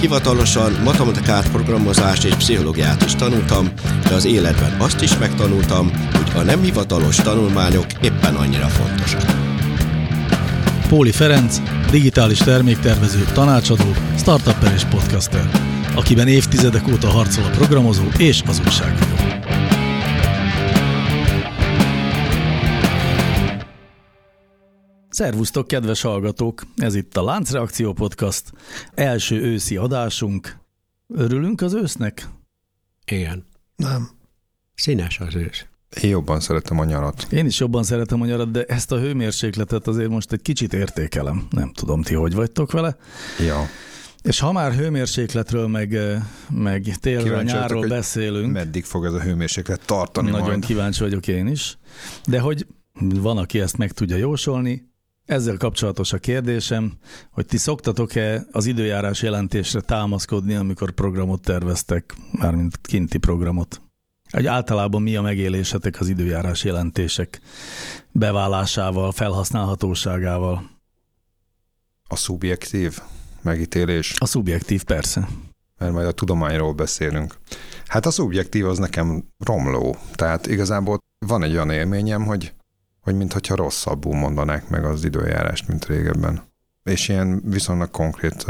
hivatalosan matematikát, programozást és pszichológiát is tanultam, de az életben azt is megtanultam, hogy a nem hivatalos tanulmányok éppen annyira fontosak. Póli Ferenc, digitális terméktervező, tanácsadó, startupper és podcaster, akiben évtizedek óta harcol a programozó és az újságíró. Szervusztok, kedves hallgatók! Ez itt a Láncreakció Podcast, első őszi adásunk. Örülünk az ősznek? Igen. Nem. Színes az ősz. Én jobban szeretem a nyarat. Én is jobban szeretem a nyarat, de ezt a hőmérsékletet azért most egy kicsit értékelem. Nem tudom, ti hogy vagytok vele. Ja. És ha már hőmérsékletről, meg, meg télről, nyárról beszélünk, Meddig fog ez a hőmérséklet tartani nagyon majd? kíváncsi vagyok én is, de hogy van, aki ezt meg tudja jósolni, ezzel kapcsolatos a kérdésem, hogy ti szoktatok-e az időjárás jelentésre támaszkodni, amikor programot terveztek, mármint kinti programot? Egy általában mi a megélésetek az időjárás jelentések beválásával, felhasználhatóságával? A szubjektív megítélés, A szubjektív persze. mert majd a tudományról beszélünk. Hát a szubjektív az nekem romló. Tehát igazából van egy olyan élményem, hogy, hogy mintha rosszabbul mondanák meg az időjárást, mint régebben. És ilyen viszonylag konkrét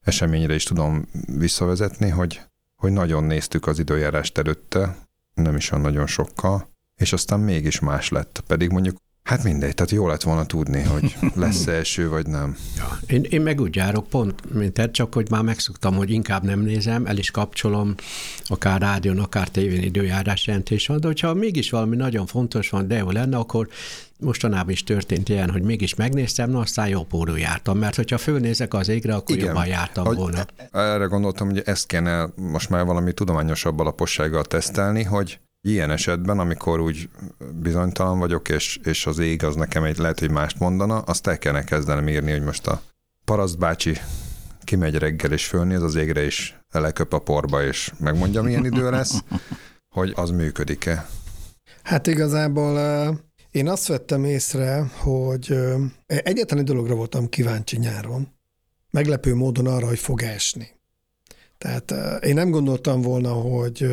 eseményre is tudom visszavezetni, hogy, hogy nagyon néztük az időjárást előtte, nem is olyan nagyon sokkal, és aztán mégis más lett. Pedig mondjuk, hát mindegy, tehát jó lett volna tudni, hogy lesz eső vagy nem. Ja. Én, én meg úgy járok pont, mint te, csak hogy már megszoktam, hogy inkább nem nézem, el is kapcsolom, akár rádión, akár tévén időjárás jelentés van, de hogyha mégis valami nagyon fontos van, de jó lenne, akkor mostanában is történt ilyen, hogy mégis megnéztem, na aztán jó pórul jártam, mert hogyha fölnézek az égre, akkor Igen. jobban jártam Hogy volna. Erre gondoltam, hogy ezt kéne most már valami tudományosabb alapossággal tesztelni, hogy ilyen esetben, amikor úgy bizonytalan vagyok, és, és az ég az nekem egy lehet, hogy mást mondana, azt el kellene kezdenem írni, hogy most a paraszt bácsi kimegy reggel és fölnéz az égre, és leköp a porba, és megmondja, milyen idő lesz, hogy az működik-e. Hát igazából én azt vettem észre, hogy egyetlen egy dologra voltam kíváncsi nyáron. Meglepő módon arra, hogy fog esni. Tehát én nem gondoltam volna, hogy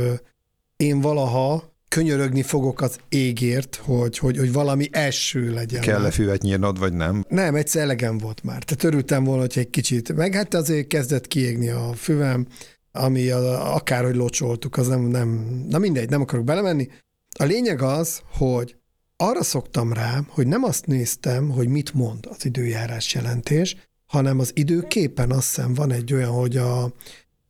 én valaha könyörögni fogok az égért, hogy, hogy, hogy valami eső legyen. Kell-e füvet nyírnod, vagy nem? Nem, egyszer elegem volt már. Tehát örültem volna, hogy egy kicsit, meg hát azért kezdett kiégni a füvem, ami a, akárhogy locsoltuk, az nem, nem, na mindegy, nem akarok belemenni. A lényeg az, hogy arra szoktam rá, hogy nem azt néztem, hogy mit mond az időjárás jelentés, hanem az időképen azt hiszem van egy olyan, hogy a,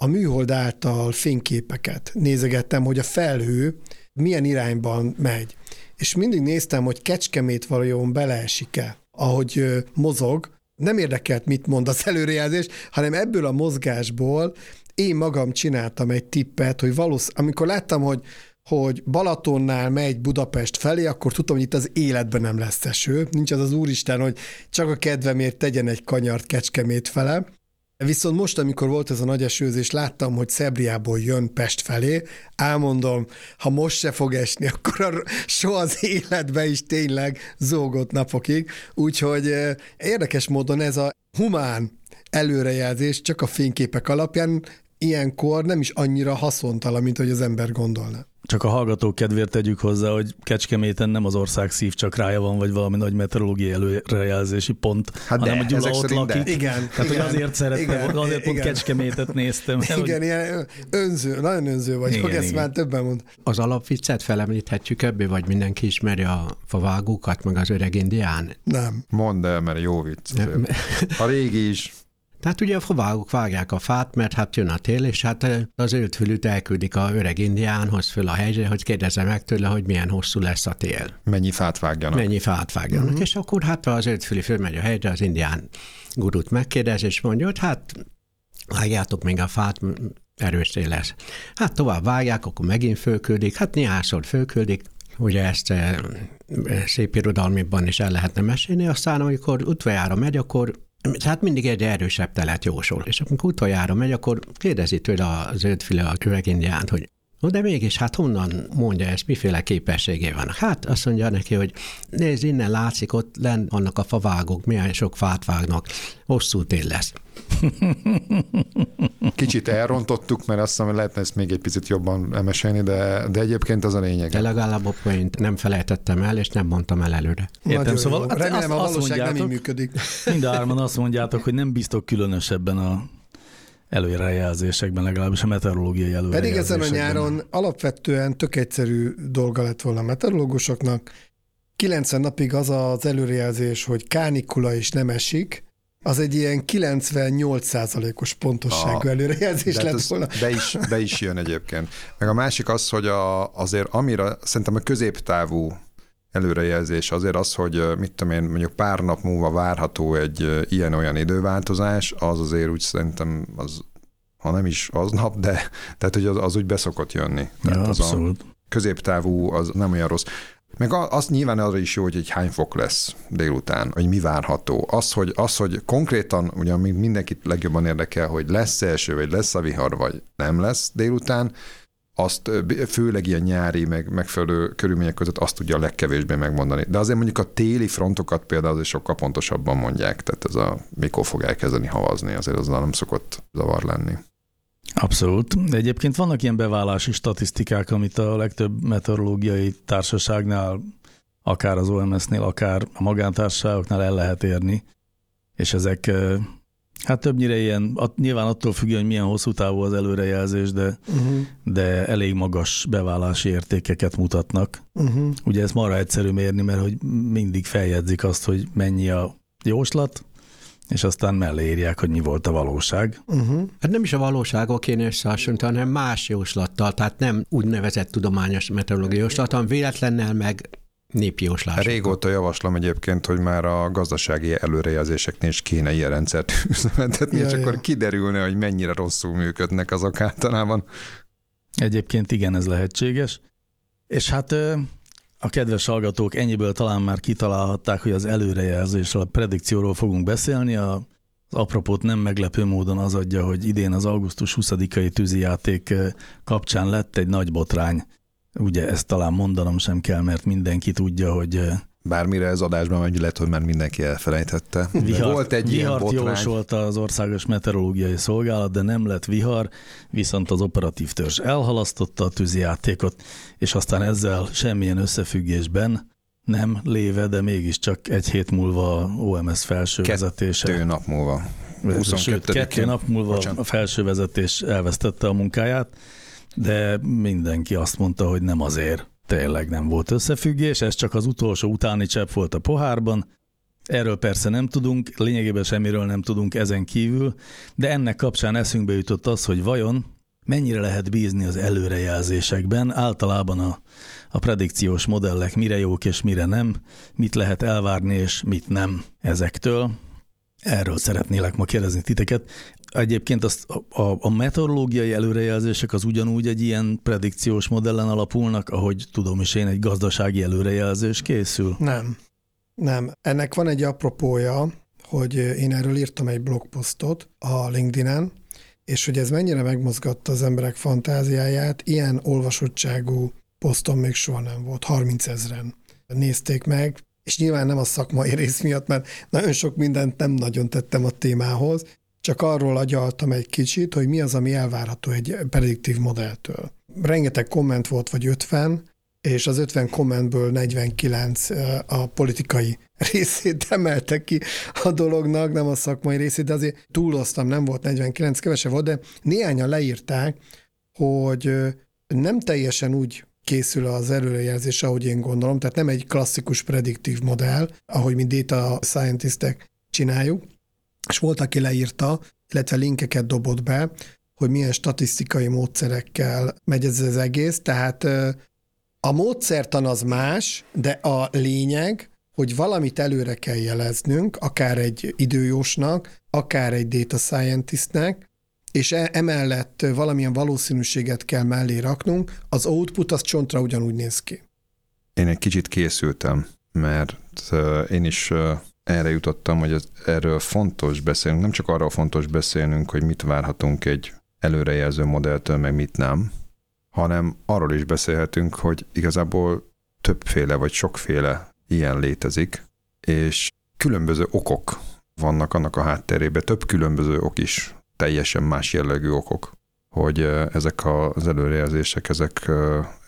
a műhold által fényképeket nézegettem, hogy a felhő milyen irányban megy. És mindig néztem, hogy Kecskemét valójában beleesik-e, ahogy mozog. Nem érdekelt, mit mond az előrejelzés, hanem ebből a mozgásból én magam csináltam egy tippet, hogy valósz, amikor láttam, hogy hogy Balatonnál megy Budapest felé, akkor tudtam, hogy itt az életben nem lesz eső. Nincs az az úristen, hogy csak a kedvemért tegyen egy kanyart Kecskemét fele. Viszont most, amikor volt ez a nagy esőzés, láttam, hogy Szebriából jön Pest felé, elmondom, ha most se fog esni, akkor a, soha az életben is tényleg zógott napokig. Úgyhogy érdekes módon ez a humán előrejelzés csak a fényképek alapján ilyenkor nem is annyira haszontalan, mint hogy az ember gondolna. Csak a hallgatók kedvéért tegyük hozzá, hogy Kecskeméten nem az ország szívcsakrája van, vagy valami nagy meteorológiai előrejelzési pont, Hát de, hanem a Gyula ezek ott szerint de. lakik. Igen. Tehát, hogy igen, azért szerettem, igen, azért pont igen. Kecskemétet néztem. mert hogy- Igen, ilyen önző, nagyon önző vagyok, Igen, ezt igen. már többen mond. Az alapviccet felemlíthetjük ebbé, vagy mindenki ismeri a favágókat, meg az öreg indián? Nem. Mondd el, mert jó vicc. A régi is. Tehát ugye a favágók vágják a fát, mert hát jön a tél, és hát az öltfülűt elküldik a öreg indiánhoz föl a helyre, hogy kérdezze meg tőle, hogy milyen hosszú lesz a tél. Mennyi fát vágjanak? Mennyi fát vágjanak. Uh-huh. És akkor hát az öltfülű fölmegy a helyre, az indián gurút megkérdez, és mondja, hogy hát vágjátok még a fát, erős tél lesz. Hát tovább vágják, akkor megint fölküldik, hát néhányszor fölküldik, ugye ezt eh, szép irodalmiban is el lehetne mesélni, aztán amikor utoljára megy, akkor Hát mindig egy erősebb telet jósol. És amikor utoljára megy, akkor kérdezi tőle a zöldfüle a kövegindiánt, hogy No de mégis, hát honnan mondja ezt, miféle képességé van? Hát azt mondja neki, hogy nézd, innen látszik, ott len vannak a favágok, milyen sok fát vágnak, hosszú tél lesz. Kicsit elrontottuk, mert azt hiszem, lehetne ezt még egy picit jobban emesélni, de, de egyébként az a lényeg. De legalább a point nem felejtettem el, és nem mondtam el előre. Értem, Nagyon szóval jó. hát Remélem azt- a azt valóság nem így működik. Mind a hárman azt mondjátok, hogy nem biztos különösebben a előrejelzésekben, legalábbis a meteorológiai Pedig előrejelzésekben. ezen a nyáron alapvetően tök egyszerű dolga lett volna a meteorológusoknak. 90 napig az az előrejelzés, hogy kánikula és nem esik, az egy ilyen 98%-os pontosságú Ah, előrejelzés De hát lett ez volna. be, is, be is jön egyébként. Meg a másik az, hogy a, azért amire szerintem a középtávú előrejelzés azért az, hogy mit tudom én, mondjuk pár nap múlva várható egy ilyen-olyan időváltozás, az azért úgy szerintem az ha nem is aznap, de tehát, hogy az, az úgy beszokott jönni. Ja, Tehát az a középtávú az nem olyan rossz. Meg az nyilván arra is jó, hogy egy hány fok lesz délután, hogy mi várható. Az, hogy, az, hogy konkrétan, ugye ami mindenkit legjobban érdekel, hogy lesz eső, vagy lesz a vihar, vagy nem lesz délután, azt főleg ilyen nyári, meg megfelelő körülmények között azt tudja a legkevésbé megmondani. De azért mondjuk a téli frontokat például sokkal pontosabban mondják, tehát ez a mikor fog elkezdeni havazni, azért az nem szokott zavar lenni. Abszolút. Egyébként vannak ilyen beválási statisztikák, amit a legtöbb meteorológiai társaságnál, akár az OMS-nél, akár a magántársaságoknál el lehet érni. És ezek hát többnyire ilyen, at, nyilván attól függően, hogy milyen hosszú távú az előrejelzés, de, Uh-huh, de elég magas beválási értékeket mutatnak. uh-huh. Ugye ez marha egyszerű mérni, mert hogy mindig feljegyzik azt, hogy mennyi a jóslat, és aztán mellé írják, hogy mi volt a valóság. Uh-huh. Hát nem is a valósággal kéne összehasonlítani, hanem más jóslattal, tehát nem úgynevezett tudományos meteorológiai jóslat, hanem véletlennel meg népi jóslás. Régóta javaslom egyébként, hogy már a gazdasági előrejelzéseknél is kéne ilyen rendszert üzemeltetni, Ja, és ja. akkor kiderülne, hogy mennyire rosszul működnek azok általában. Egyébként igen, ez lehetséges. És hát a kedves hallgatók ennyiből talán már kitalálhatták, hogy az előrejelzésről, a predikcióról fogunk beszélni. A, az apropót nem meglepő módon az adja, hogy idén az augusztus 20-ai tűzijáték kapcsán lett egy nagy botrány. Ugye ezt talán mondanom sem kell, mert mindenki tudja, hogy Bármire ez adásban megy, lehet, hogy már mindenki elfelejtette. Vihart, Volt egy ilyen vihart botrány. jósolta az Országos Meteorológiai Szolgálat, de nem lett vihar, viszont az operatív törzs elhalasztotta a tűzijátékot, és aztán ezzel semmilyen összefüggésben nem léve, de mégiscsak egy hét múlva OMS felső Kettő vezetése. nap múlva. Sőt, 22-én. kettő nap múlva Bocsánat. a felső vezetés elvesztette a munkáját, de mindenki azt mondta, hogy nem azért. Tényleg nem volt összefüggés, ez csak az utolsó utáni csepp volt a pohárban. Erről persze nem tudunk, lényegében semmiről nem tudunk ezen kívül, de ennek kapcsán eszünkbe jutott az, hogy vajon mennyire lehet bízni az előrejelzésekben, általában a, a predikciós modellek mire jók és mire nem, mit lehet elvárni és mit nem ezektől. Erről szeretnélek ma kérdezni titeket. Egyébként azt, a, a, meteorológiai előrejelzések az ugyanúgy egy ilyen predikciós modellen alapulnak, ahogy tudom is én, egy gazdasági előrejelzés készül. Nem. Nem. Ennek van egy apropója, hogy én erről írtam egy blogposztot a LinkedIn-en, és hogy ez mennyire megmozgatta az emberek fantáziáját, ilyen olvasottságú poszton még soha nem volt. 30 ezeren nézték meg, és nyilván nem a szakmai rész miatt, mert nagyon sok mindent nem nagyon tettem a témához, csak arról agyaltam egy kicsit, hogy mi az, ami elvárható egy prediktív modelltől. Rengeteg komment volt, vagy 50, és az 50 kommentből 49 eh, a politikai részét emelte ki a dolognak, nem a szakmai részét, de azért túloztam, nem volt 49, kevesebb volt, de néhányan leírták, hogy nem teljesen úgy készül az előrejelzés, ahogy én gondolom, tehát nem egy klasszikus prediktív modell, ahogy mi data scientistek csináljuk, és volt, aki leírta, illetve linkeket dobott be, hogy milyen statisztikai módszerekkel megy ez az egész, tehát eh, a módszertan az más, de a lényeg, hogy valamit előre kell jeleznünk, akár egy időjósnak, akár egy data scientistnek, és e- emellett valamilyen valószínűséget kell mellé raknunk, az output az csontra ugyanúgy néz ki. én egy kicsit készültem, mert én is erre jutottam, hogy ez, erről fontos beszélnünk, nem csak arról fontos beszélnünk, hogy mit várhatunk egy előrejelző modelltől, meg mit nem, hanem arról is beszélhetünk, hogy igazából többféle vagy sokféle ilyen létezik, és különböző okok vannak annak a hátterében, több különböző ok is, teljesen más jellegű okok, hogy ezek az előrejelzések, ezek,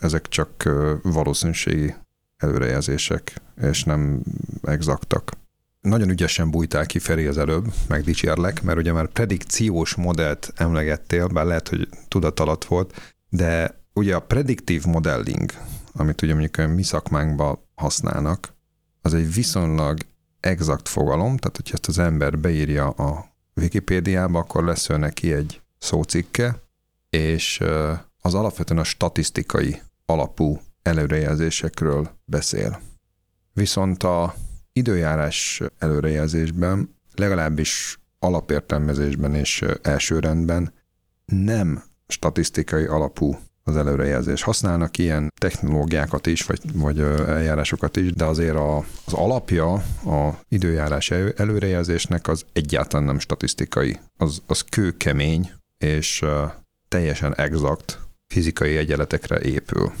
ezek csak valószínűségi előrejelzések, és nem exaktak. Nagyon ügyesen bújtál ki Feri az előbb, megdicsérlek, mert ugye már predikciós modellt emlegettél, bár lehet, hogy tudat alatt volt, de ugye a prediktív modelling, amit ugye mondjuk mi szakmánkban használnak, az egy viszonylag exakt fogalom, tehát hogyha ezt az ember beírja a Wikipédiába, akkor lesz ő neki egy szócikke, és az alapvetően a statisztikai alapú előrejelzésekről beszél. Viszont a időjárás előrejelzésben, legalábbis alapértelmezésben és elsőrendben nem statisztikai alapú az előrejelzés. Használnak ilyen technológiákat is, vagy, vagy eljárásokat is, de azért a, az alapja a időjárás előrejelzésnek az egyáltalán nem statisztikai. Az, az kőkemény, és teljesen exakt fizikai egyenletekre épül.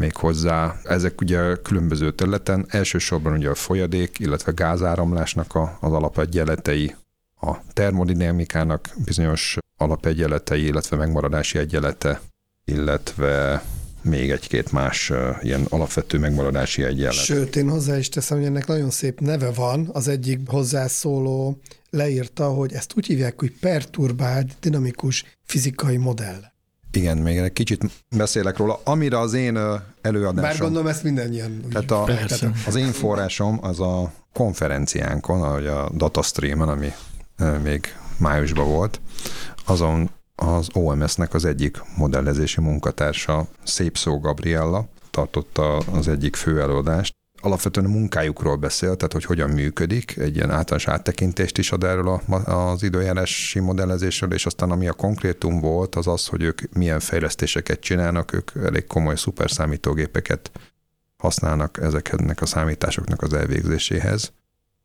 Méghozzá ezek ugye különböző területen, elsősorban ugye a folyadék, illetve gázáramlásnak a, az alapegyenletei, a termodinamikának bizonyos alapegyenletei, illetve megmaradási egyenlete, illetve még egy-két más uh, ilyen alapvető megmaradási egyenlet. Sőt, én hozzá is teszem, hogy ennek nagyon szép neve van. Az egyik hozzászóló leírta, hogy ezt úgy hívják, hogy perturbált dinamikus fizikai modell. Igen, még egy kicsit beszélek róla. Amire az én előadásom... Bár gondolom ezt mindannyian Tehát a, az én forrásom az a konferenciánkon, ahogy a Datastreamen, ami még májusban volt, azon az OMS-nek az egyik modellezési munkatársa, Szép Szó Gabriella tartotta az egyik fő előadást, alapvetően a munkájukról beszél, tehát hogy hogyan működik, egy ilyen általános áttekintést is ad erről a, az időjárási modellezésről, és aztán ami a konkrétum volt, az az, hogy ők milyen fejlesztéseket csinálnak, ők elég komoly szuperszámítógépeket használnak ezeknek a számításoknak az elvégzéséhez,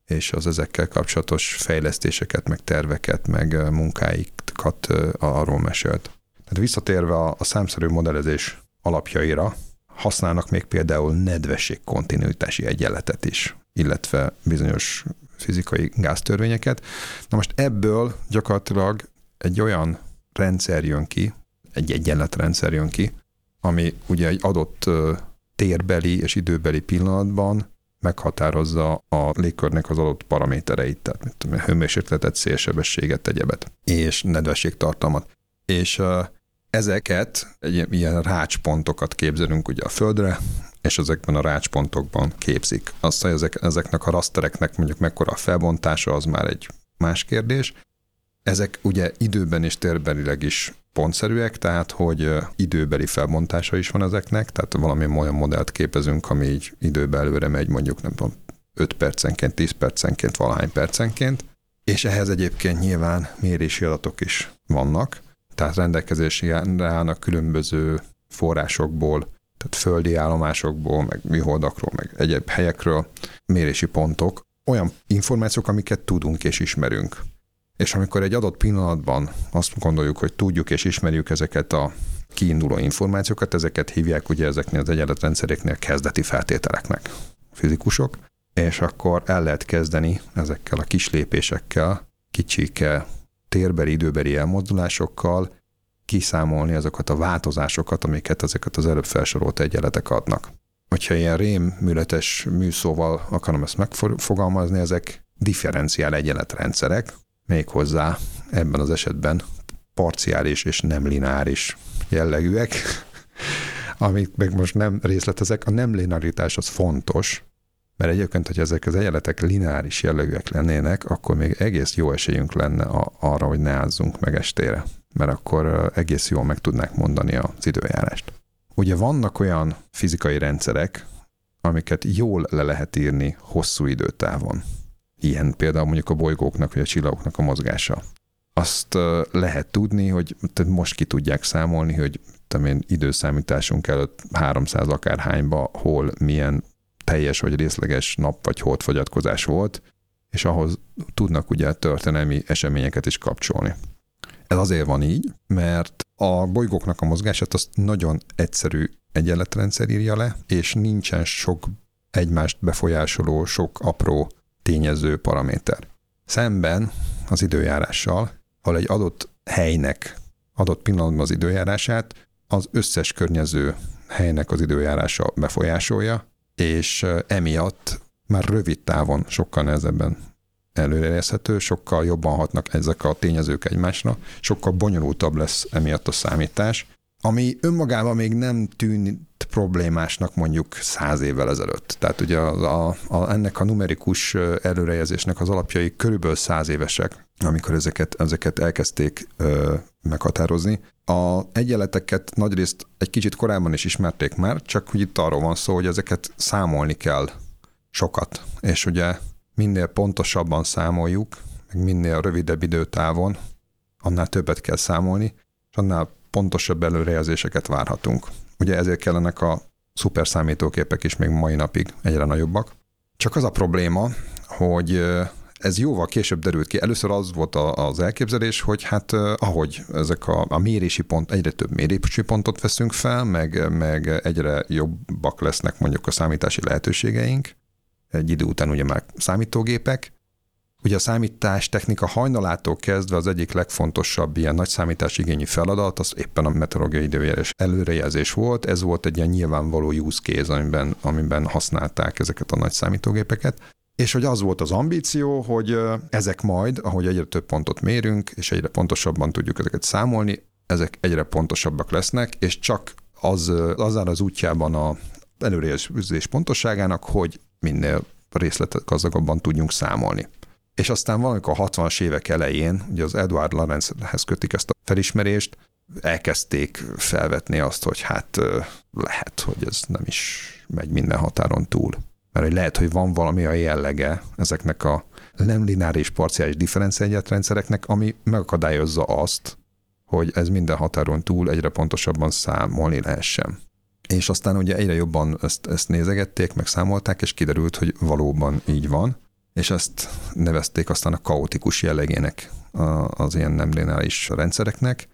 és az ezekkel kapcsolatos fejlesztéseket, meg terveket, meg munkáikat arról mesélt. Tehát visszatérve a, a számszerű modellezés alapjaira, használnak még például nedvesség kontinuitási egyenletet is, illetve bizonyos fizikai gáztörvényeket. Na most ebből gyakorlatilag egy olyan rendszer jön ki, egy egyenletrendszer jön ki, ami ugye egy adott térbeli és időbeli pillanatban meghatározza a légkörnek az adott paramétereit, tehát mint tudom, hőmérsékletet, szélsebességet, egyebet, és nedvességtartalmat. És ezeket, egy ilyen rácspontokat képzelünk ugye a Földre, és ezekben a rácspontokban képzik. Azt, hogy ezek, ezeknek a rasztereknek mondjuk mekkora a felbontása, az már egy más kérdés. Ezek ugye időben és térbelileg is pontszerűek, tehát hogy időbeli felbontása is van ezeknek, tehát valami olyan modellt képezünk, ami így időben előre megy, mondjuk nem tudom, 5 percenként, 10 percenként, valahány percenként, és ehhez egyébként nyilván mérési adatok is vannak, tehát rendelkezésre állnak különböző forrásokból, tehát földi állomásokból, meg műholdakról, meg egyéb helyekről mérési pontok, olyan információk, amiket tudunk és ismerünk. És amikor egy adott pillanatban azt gondoljuk, hogy tudjuk és ismerjük ezeket a kiinduló információkat, ezeket hívják ugye ezeknél az egyenletrendszereknél kezdeti feltételeknek fizikusok, és akkor el lehet kezdeni ezekkel a kis lépésekkel, kicsike térbeli, időbeli elmozdulásokkal kiszámolni azokat a változásokat, amiket ezeket az előbb felsorolt egyenletek adnak. Hogyha ilyen rémműletes műszóval akarom ezt megfogalmazni, ezek differenciál egyenletrendszerek, méghozzá ebben az esetben parciális és nem lineáris jellegűek, amik meg most nem részletezek. A nem linearitás az fontos, mert egyébként, hogy ezek az egyenletek lineáris jellegűek lennének, akkor még egész jó esélyünk lenne a, arra, hogy ne ázzunk meg estére, mert akkor egész jól meg tudnák mondani az időjárást. Ugye vannak olyan fizikai rendszerek, amiket jól le lehet írni hosszú időtávon. Ilyen például mondjuk a bolygóknak vagy a csillagoknak a mozgása. azt lehet tudni, hogy tehát most ki tudják számolni, hogy én, időszámításunk előtt 300 akárhányba hol milyen teljes vagy részleges nap vagy fogyatkozás volt, és ahhoz tudnak ugye történelmi eseményeket is kapcsolni. Ez azért van így, mert a bolygóknak a mozgását azt nagyon egyszerű egyenletrendszer írja le, és nincsen sok egymást befolyásoló, sok apró tényező paraméter. Szemben az időjárással, ahol egy adott helynek adott pillanatban az időjárását az összes környező helynek az időjárása befolyásolja, és emiatt már rövid távon sokkal nehezebben előrejelezhető, sokkal jobban hatnak ezek a tényezők egymásra, sokkal bonyolultabb lesz emiatt a számítás, ami önmagában még nem tűnt problémásnak mondjuk száz évvel ezelőtt. Tehát ugye a, a, a, ennek a numerikus előrejelzésnek az alapjai körülbelül száz évesek, amikor ezeket, ezeket elkezdték ö, meghatározni. A egyenleteket nagyrészt egy kicsit korábban is ismerték már, csak hogy itt arról van szó, hogy ezeket számolni kell sokat. És ugye minél pontosabban számoljuk, meg minél rövidebb időtávon, annál többet kell számolni, és annál pontosabb előrejelzéseket várhatunk. Ugye ezért kellenek a szuperszámítógépek is még mai napig egyre nagyobbak. Csak az a probléma, hogy ez jóval később derült ki. Először az volt az elképzelés, hogy hát ahogy ezek a, a mérési pont, egyre több mérési pontot veszünk fel, meg, meg egyre jobbak lesznek mondjuk a számítási lehetőségeink, egy idő után ugye már számítógépek, Ugye a számítás technika hajnalától kezdve az egyik legfontosabb ilyen nagy számítás igényű feladat, az éppen a meteorológiai időjárás előrejelzés volt. Ez volt egy ilyen nyilvánvaló use case, amiben, amiben használták ezeket a nagy számítógépeket. És hogy az volt az ambíció, hogy ezek majd, ahogy egyre több pontot mérünk, és egyre pontosabban tudjuk ezeket számolni, ezek egyre pontosabbak lesznek, és csak az, az áll az útjában a előrejelzés pontosságának, hogy minél részletgazdagabban tudjunk számolni. És aztán valamikor a 60-as évek elején, ugye az Edward Lorenzhez kötik ezt a felismerést, elkezdték felvetni azt, hogy hát lehet, hogy ez nem is megy minden határon túl. Mert hogy lehet, hogy van valami a jellege ezeknek a nem lineáris parciális differenciált rendszereknek, ami megakadályozza azt, hogy ez minden határon túl egyre pontosabban számolni lehessen. És aztán ugye egyre jobban ezt, ezt nézegették, meg számolták, és kiderült, hogy valóban így van és ezt nevezték aztán a kaotikus jellegének az ilyen nem lineáris rendszereknek,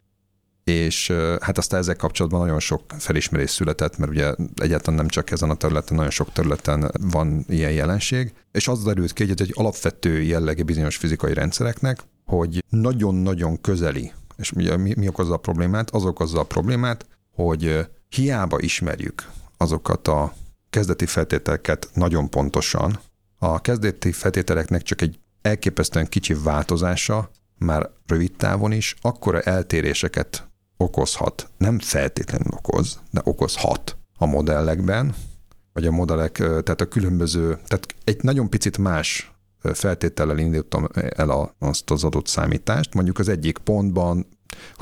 és hát aztán ezzel kapcsolatban nagyon sok felismerés született, mert ugye egyáltalán nem csak ezen a területen, nagyon sok területen van ilyen jelenség, és az derült ki, hogy egy alapvető jellege bizonyos fizikai rendszereknek, hogy nagyon-nagyon közeli, és mi, mi, mi okozza a problémát? Az okozza a problémát, hogy hiába ismerjük azokat a kezdeti feltételeket nagyon pontosan, a kezdeti feltételeknek csak egy elképesztően kicsi változása, már rövid távon is, akkora eltéréseket okozhat, nem feltétlenül okoz, de okozhat a modellekben, vagy a modellek, tehát a különböző, tehát egy nagyon picit más feltétellel indítottam el a, azt az adott számítást. Mondjuk az egyik pontban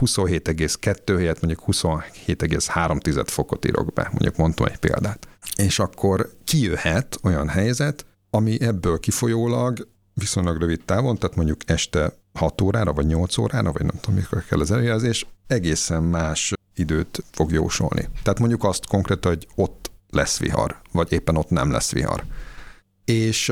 27,2 helyett mondjuk 27,3 fokot írok be, mondjuk mondtam egy példát. És akkor kijöhet olyan helyzet, ami ebből kifolyólag viszonylag rövid távon, tehát mondjuk este 6 órára, vagy 8 órára, vagy nem tudom, mikor kell az előjelzés, egészen más időt fog jósolni. Tehát mondjuk azt konkrétan, hogy ott lesz vihar, vagy éppen ott nem lesz vihar. És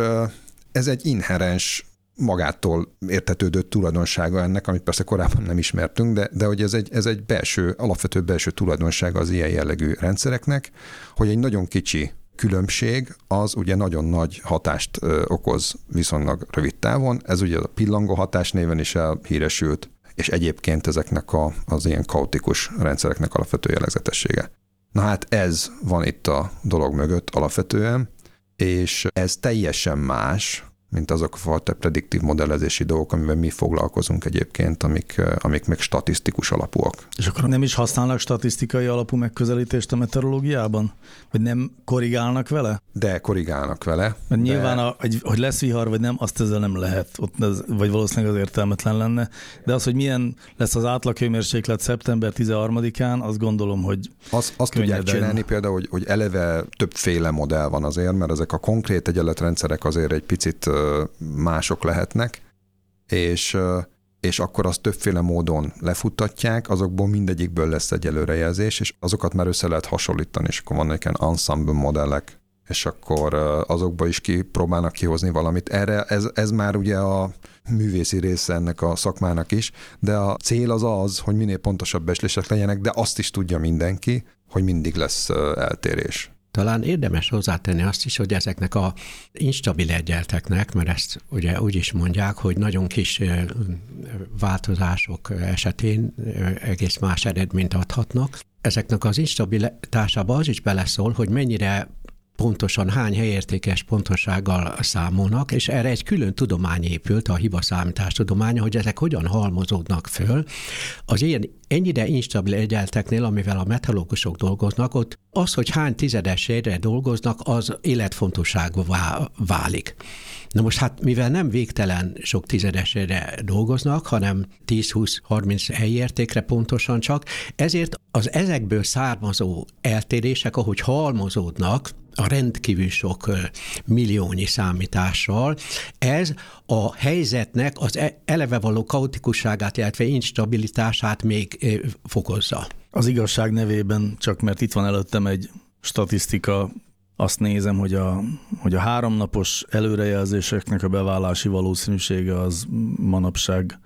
ez egy inherens magától értetődő tulajdonsága ennek, amit persze korábban nem ismertünk, de, de hogy ez egy, ez egy belső, alapvető belső tulajdonsága az ilyen jellegű rendszereknek, hogy egy nagyon kicsi különbség az ugye nagyon nagy hatást okoz viszonylag rövid távon. Ez ugye a pillangó hatás néven is elhíresült, és egyébként ezeknek a, az ilyen kaotikus rendszereknek alapvető jellegzetessége. Na hát ez van itt a dolog mögött alapvetően, és ez teljesen más, mint azok a fajta prediktív modellezési dolgok, amivel mi foglalkozunk egyébként, amik, amik meg statisztikus alapúak. És akkor nem is használnak statisztikai alapú megközelítést a meteorológiában? Vagy nem korrigálnak vele? De korrigálnak vele. Mert de... nyilván, a, hogy, hogy lesz vihar, vagy nem, azt ezzel nem lehet, ott ez, vagy valószínűleg az értelmetlen lenne. De az, hogy milyen lesz az átlaghőmérséklet szeptember 13-án, azt gondolom, hogy Az, azt tudják csinálni például, hogy, hogy eleve többféle modell van azért, mert ezek a konkrét egyenletrendszerek azért egy picit mások lehetnek, és és akkor azt többféle módon lefuttatják, azokból mindegyikből lesz egy előrejelzés, és azokat már össze lehet hasonlítani, és akkor vannak ilyen ensemble modellek, és akkor azokba is kipróbálnak kihozni valamit. Erre ez, ez már ugye a művészi része ennek a szakmának is, de a cél az az, hogy minél pontosabb beslések legyenek, de azt is tudja mindenki, hogy mindig lesz eltérés. Talán érdemes hozzátenni azt is, hogy ezeknek a instabil egyelteknek, mert ezt ugye úgy is mondják, hogy nagyon kis változások esetén egész más eredményt adhatnak. Ezeknek az instabilitásába az is beleszól, hogy mennyire pontosan hány helyértékes pontossággal számolnak, és erre egy külön tudomány épült, a hiba tudománya, hogy ezek hogyan halmozódnak föl. Az ilyen ennyire instabil egyelteknél, amivel a meteorológusok dolgoznak, ott az, hogy hány tizedesére dolgoznak, az életfontosságúvá válik. Na most hát, mivel nem végtelen sok tizedesére dolgoznak, hanem 10-20-30 helyértékre pontosan csak, ezért az ezekből származó eltérések, ahogy halmozódnak, a rendkívül sok milliónyi számítással, ez a helyzetnek az e, eleve való kaotikusságát, illetve instabilitását még fokozza. Az igazság nevében, csak mert itt van előttem egy statisztika, azt nézem, hogy a, hogy a háromnapos előrejelzéseknek a beválási valószínűsége az manapság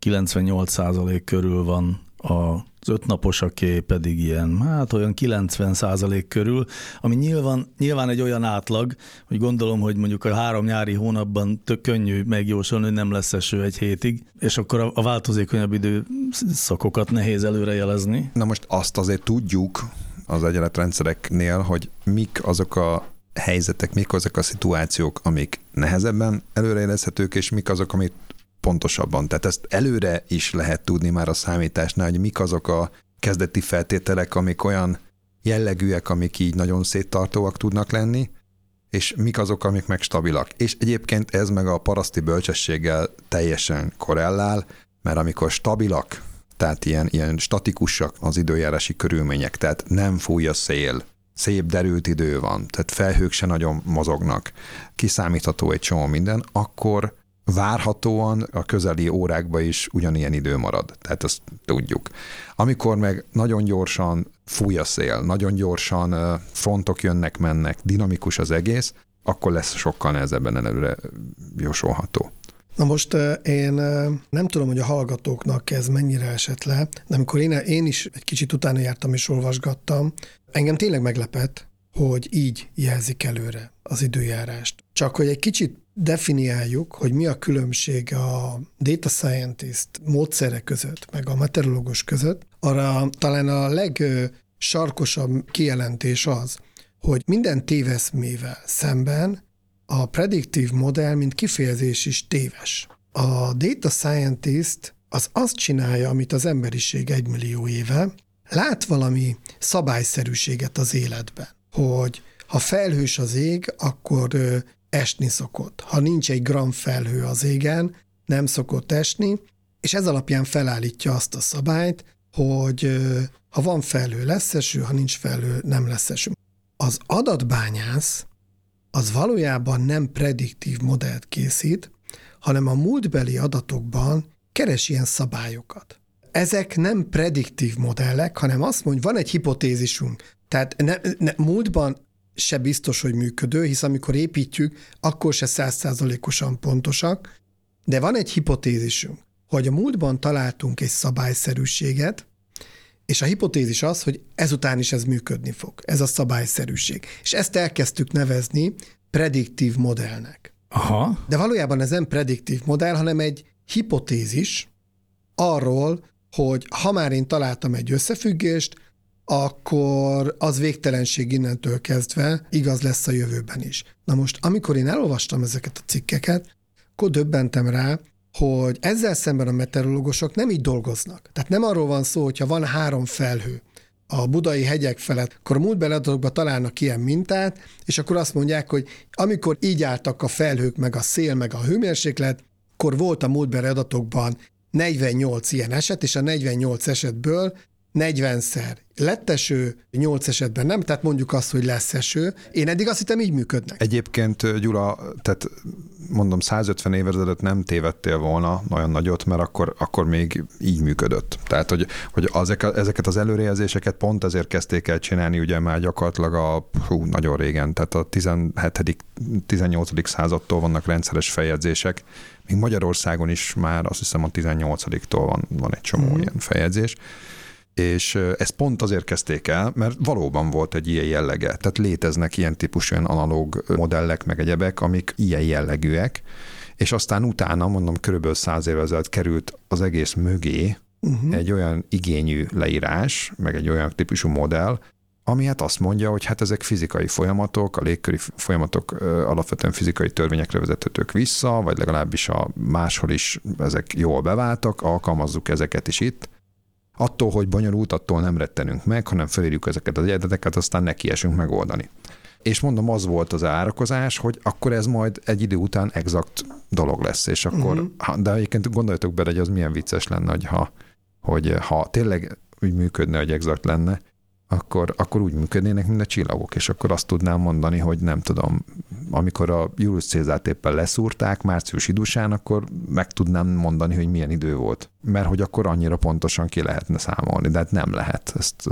98% körül van az ötnaposaké pedig ilyen, hát olyan 90 százalék körül, ami nyilván, nyilván egy olyan átlag, hogy gondolom, hogy mondjuk a három nyári hónapban tök könnyű megjósolni, hogy nem lesz eső egy hétig, és akkor a, a változékonyabb időszakokat nehéz előrejelezni. Na most azt azért tudjuk az egyenletrendszereknél, hogy mik azok a helyzetek, mik azok a szituációk, amik nehezebben előrejelezhetők, és mik azok, amik pontosabban. Tehát ezt előre is lehet tudni már a számításnál, hogy mik azok a kezdeti feltételek, amik olyan jellegűek, amik így nagyon széttartóak tudnak lenni, és mik azok, amik meg stabilak. És egyébként ez meg a paraszti bölcsességgel teljesen korrelál, mert amikor stabilak, tehát ilyen, ilyen statikusak az időjárási körülmények, tehát nem fúj a szél, szép derült idő van, tehát felhők se nagyon mozognak, kiszámítható egy csomó minden, akkor várhatóan a közeli órákban is ugyanilyen idő marad. Tehát ezt tudjuk. Amikor meg nagyon gyorsan fúj a szél, nagyon gyorsan frontok jönnek, mennek, dinamikus az egész, akkor lesz sokkal nehezebben előre jósolható. Na most én nem tudom, hogy a hallgatóknak ez mennyire esett le, de amikor én, én is egy kicsit utána jártam és olvasgattam, engem tényleg meglepett, hogy így jelzik előre az időjárást. Csak hogy egy kicsit definiáljuk, hogy mi a különbség a data scientist módszere között, meg a meteorológus között, arra talán a legsarkosabb kijelentés az, hogy minden téveszmével szemben a prediktív modell, mint kifejezés is téves. A data scientist az azt csinálja, amit az emberiség egymillió éve, lát valami szabályszerűséget az életben, hogy ha felhős az ég, akkor esni szokott. Ha nincs egy gram felhő az égen, nem szokott esni, és ez alapján felállítja azt a szabályt, hogy ha van felhő, lesz eső, ha nincs felhő, nem lesz eső. Az adatbányász az valójában nem prediktív modellt készít, hanem a múltbeli adatokban keres ilyen szabályokat. Ezek nem prediktív modellek, hanem azt mondja, van egy hipotézisünk. Tehát ne, ne, múltban se biztos, hogy működő, hisz amikor építjük, akkor se százszázalékosan pontosak, de van egy hipotézisünk, hogy a múltban találtunk egy szabályszerűséget, és a hipotézis az, hogy ezután is ez működni fog. Ez a szabályszerűség. És ezt elkezdtük nevezni prediktív modellnek. Aha. De valójában ez nem prediktív modell, hanem egy hipotézis arról, hogy ha már én találtam egy összefüggést, akkor az végtelenség innentől kezdve igaz lesz a jövőben is. Na most, amikor én elolvastam ezeket a cikkeket, akkor döbbentem rá, hogy ezzel szemben a meteorológusok nem így dolgoznak. Tehát nem arról van szó, hogyha van három felhő a budai hegyek felett, akkor a múltbeli találnak ilyen mintát, és akkor azt mondják, hogy amikor így álltak a felhők, meg a szél, meg a hőmérséklet, akkor volt a múltbeli adatokban 48 ilyen eset, és a 48 esetből 40-szer lett eső, 8 esetben nem, tehát mondjuk azt, hogy lesz eső. Én eddig azt hittem így működnek. Egyébként Gyula, tehát mondom 150 évvel ezelőtt nem tévedtél volna nagyon nagyot, mert akkor, akkor még így működött. Tehát, hogy, hogy azek, ezeket az előrejelzéseket pont ezért kezdték el csinálni, ugye már gyakorlatilag a hú, nagyon régen, tehát a 17 18. századtól vannak rendszeres feljegyzések, még Magyarországon is már azt hiszem a 18-tól van, van egy csomó mm. ilyen feljegyzés és ezt pont azért kezdték el, mert valóban volt egy ilyen jellege. Tehát léteznek ilyen típusú olyan analóg modellek, meg egyebek, amik ilyen jellegűek, és aztán utána, mondom, körülbelül száz évvel ezelőtt került az egész mögé uh-huh. egy olyan igényű leírás, meg egy olyan típusú modell, ami hát azt mondja, hogy hát ezek fizikai folyamatok, a légköri folyamatok alapvetően fizikai törvényekre vezethetők vissza, vagy legalábbis a máshol is ezek jól beváltak, alkalmazzuk ezeket is itt, Attól, hogy bonyolult, attól nem rettenünk meg, hanem felírjuk ezeket az egyedeteket, aztán nekiesünk megoldani. És mondom, az volt az árakozás, hogy akkor ez majd egy idő után exakt dolog lesz, és akkor, uh-huh. de egyébként gondoljatok bele, hogy az milyen vicces lenne, hogy ha, hogy ha tényleg úgy működne, hogy exakt lenne, akkor, akkor úgy működnének, mint a csillagok, és akkor azt tudnám mondani, hogy nem tudom, amikor a Julius Cézárt éppen leszúrták március idusán, akkor meg tudnám mondani, hogy milyen idő volt. Mert hogy akkor annyira pontosan ki lehetne számolni, de hát nem lehet. Ezt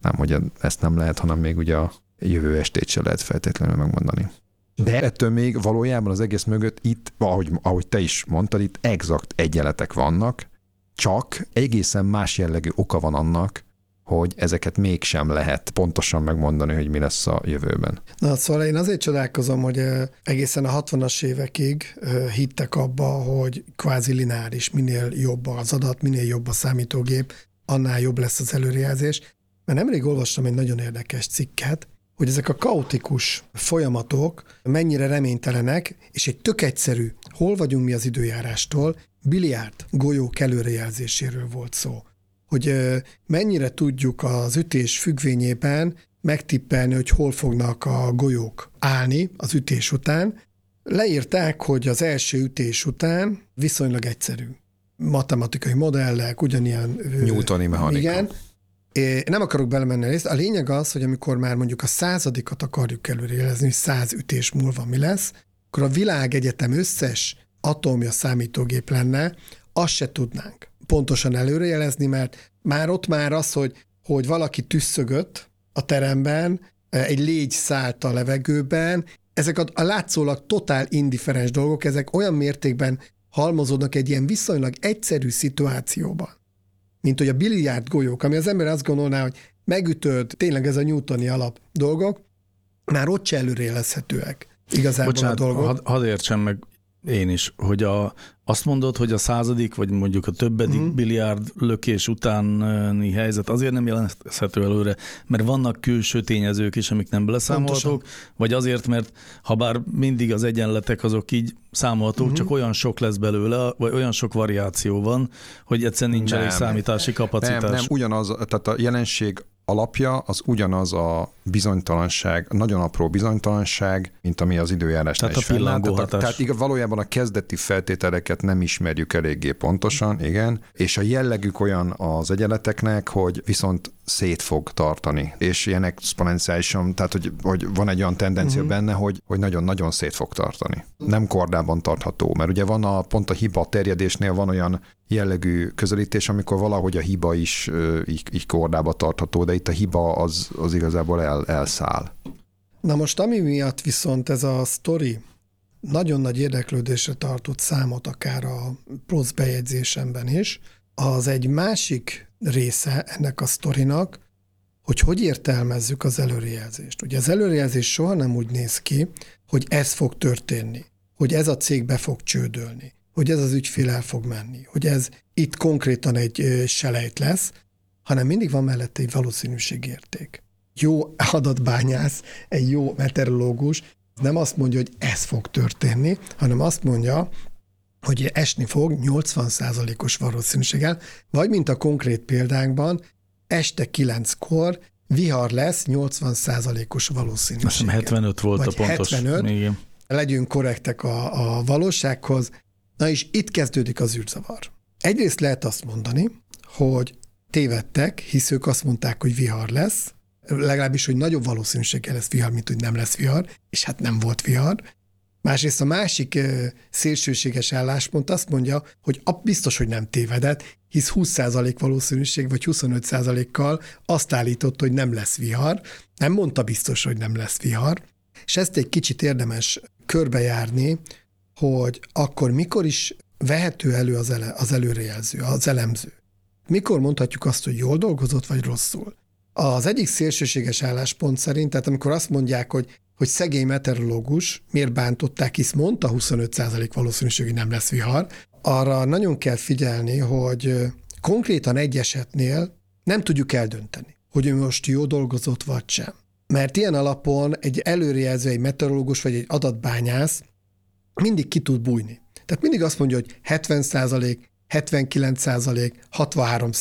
nem, hogy ezt nem lehet, hanem még ugye a jövő estét se lehet feltétlenül megmondani. De ettől még valójában az egész mögött itt, ahogy, ahogy te is mondtad, itt exakt egyenletek vannak, csak egészen más jellegű oka van annak, hogy ezeket mégsem lehet pontosan megmondani, hogy mi lesz a jövőben. Na, szóval én azért csodálkozom, hogy egészen a 60-as évekig hittek abba, hogy kvázi lineáris, minél jobb az adat, minél jobb a számítógép, annál jobb lesz az előrejelzés. Mert nemrég olvastam egy nagyon érdekes cikket, hogy ezek a kaotikus folyamatok mennyire reménytelenek, és egy tök egyszerű, hol vagyunk mi az időjárástól, biliárd golyók előrejelzéséről volt szó hogy mennyire tudjuk az ütés függvényében megtippelni, hogy hol fognak a golyók állni az ütés után. Leírták, hogy az első ütés után viszonylag egyszerű. Matematikai modellek, ugyanilyen... Newtoni mechanika. Igen. É, nem akarok belemenni részt. A lényeg az, hogy amikor már mondjuk a századikat akarjuk előrejelezni, hogy száz ütés múlva mi lesz, akkor a világegyetem összes atomja számítógép lenne, azt se tudnánk pontosan előrejelezni, mert már ott már az, hogy, hogy valaki tüsszögött a teremben, egy légy szállt a levegőben, ezek a, a látszólag totál indiferens dolgok, ezek olyan mértékben halmozódnak egy ilyen viszonylag egyszerű szituációban, mint hogy a biliárd golyók, ami az ember azt gondolná, hogy megütöd, tényleg ez a newtoni alap dolgok, már ott se előrejelezhetőek igazából Bocsánat, a dolgok. Hadd had értsem meg én is, hogy a, azt mondod, hogy a századik, vagy mondjuk a többedik mm. biliárd lökés utáni helyzet azért nem jelenthető előre, mert vannak külső tényezők is, amik nem beleszámolhatók, vagy azért, mert ha bár mindig az egyenletek azok így számolhatók, mm-hmm. csak olyan sok lesz belőle, vagy olyan sok variáció van, hogy egyszerűen nincs elég számítási kapacitás. Nem, nem, ugyanaz, tehát a jelenség alapja az ugyanaz a bizonytalanság, nagyon apró bizonytalanság, mint ami az időjárásnál tehát is pillangó tehát, tehát valójában a kezdeti feltételeket nem ismerjük eléggé pontosan, igen, és a jellegük olyan az egyenleteknek, hogy viszont szét fog tartani, és ilyen exponenciálisan, tehát hogy, hogy van egy olyan tendencia uh-huh. benne, hogy, hogy nagyon-nagyon szét fog tartani. Nem kordában tartható, mert ugye van a pont a hiba terjedésnél van olyan jellegű közelítés, amikor valahogy a hiba is így, így kordába tartható, de itt a hiba az, az igazából el, elszáll. Na most ami miatt viszont ez a sztori nagyon nagy érdeklődésre tartott számot akár a plusz bejegyzésemben is, az egy másik része ennek a sztorinak, hogy hogy értelmezzük az előrejelzést. Ugye az előrejelzés soha nem úgy néz ki, hogy ez fog történni, hogy ez a cég be fog csődölni, hogy ez az ügyfél el fog menni, hogy ez itt konkrétan egy selejt lesz, hanem mindig van mellette egy valószínűségérték. Jó adatbányász, egy jó meteorológus nem azt mondja, hogy ez fog történni, hanem azt mondja, hogy esni fog 80%-os valószínűséggel, vagy mint a konkrét példánkban, este 9-kor vihar lesz 80%-os valószínűséggel. Azt 75 volt vagy a pontos. 75, Igen. legyünk korrektek a, a valósághoz. Na és itt kezdődik az űrzavar. Egyrészt lehet azt mondani, hogy tévedtek, hisz ők azt mondták, hogy vihar lesz, legalábbis, hogy nagyobb valószínűséggel lesz vihar, mint hogy nem lesz vihar, és hát nem volt vihar. Másrészt a másik szélsőséges álláspont azt mondja, hogy biztos, hogy nem tévedett, hisz 20% valószínűség, vagy 25%-kal azt állított, hogy nem lesz vihar. Nem mondta biztos, hogy nem lesz vihar. És ezt egy kicsit érdemes körbejárni, hogy akkor mikor is vehető elő az, ele, az előrejelző, az elemző. Mikor mondhatjuk azt, hogy jól dolgozott, vagy rosszul? Az egyik szélsőséges álláspont szerint, tehát amikor azt mondják, hogy, hogy szegény meteorológus, miért bántották, hisz mondta 25% valószínűség, hogy nem lesz vihar, arra nagyon kell figyelni, hogy konkrétan egy esetnél nem tudjuk eldönteni, hogy ő most jó dolgozott vagy sem. Mert ilyen alapon egy előrejelző, egy meteorológus vagy egy adatbányász mindig ki tud bújni. Tehát mindig azt mondja, hogy 70% 79% 63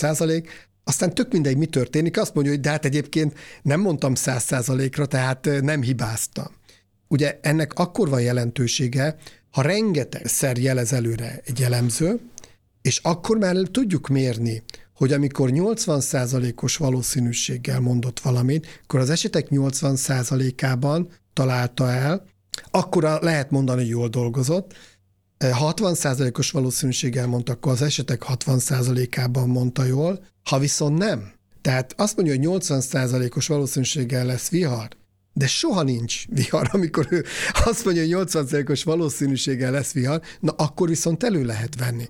aztán tök mindegy, mi történik, azt mondja, hogy de hát egyébként nem mondtam 100% ra tehát nem hibáztam. Ugye ennek akkor van jelentősége, ha rengeteg szer jelez előre egy jellemző, és akkor már tudjuk mérni, hogy amikor 80%-os valószínűséggel mondott valamit, akkor az esetek 80%-ában találta el, akkor lehet mondani, hogy jól dolgozott, 60%-os valószínűséggel mondta, akkor az esetek 60%-ában mondta jól, ha viszont nem, tehát azt mondja, hogy 80%-os valószínűséggel lesz vihar, de soha nincs vihar, amikor ő azt mondja, hogy 80%-os valószínűséggel lesz vihar, na akkor viszont elő lehet venni.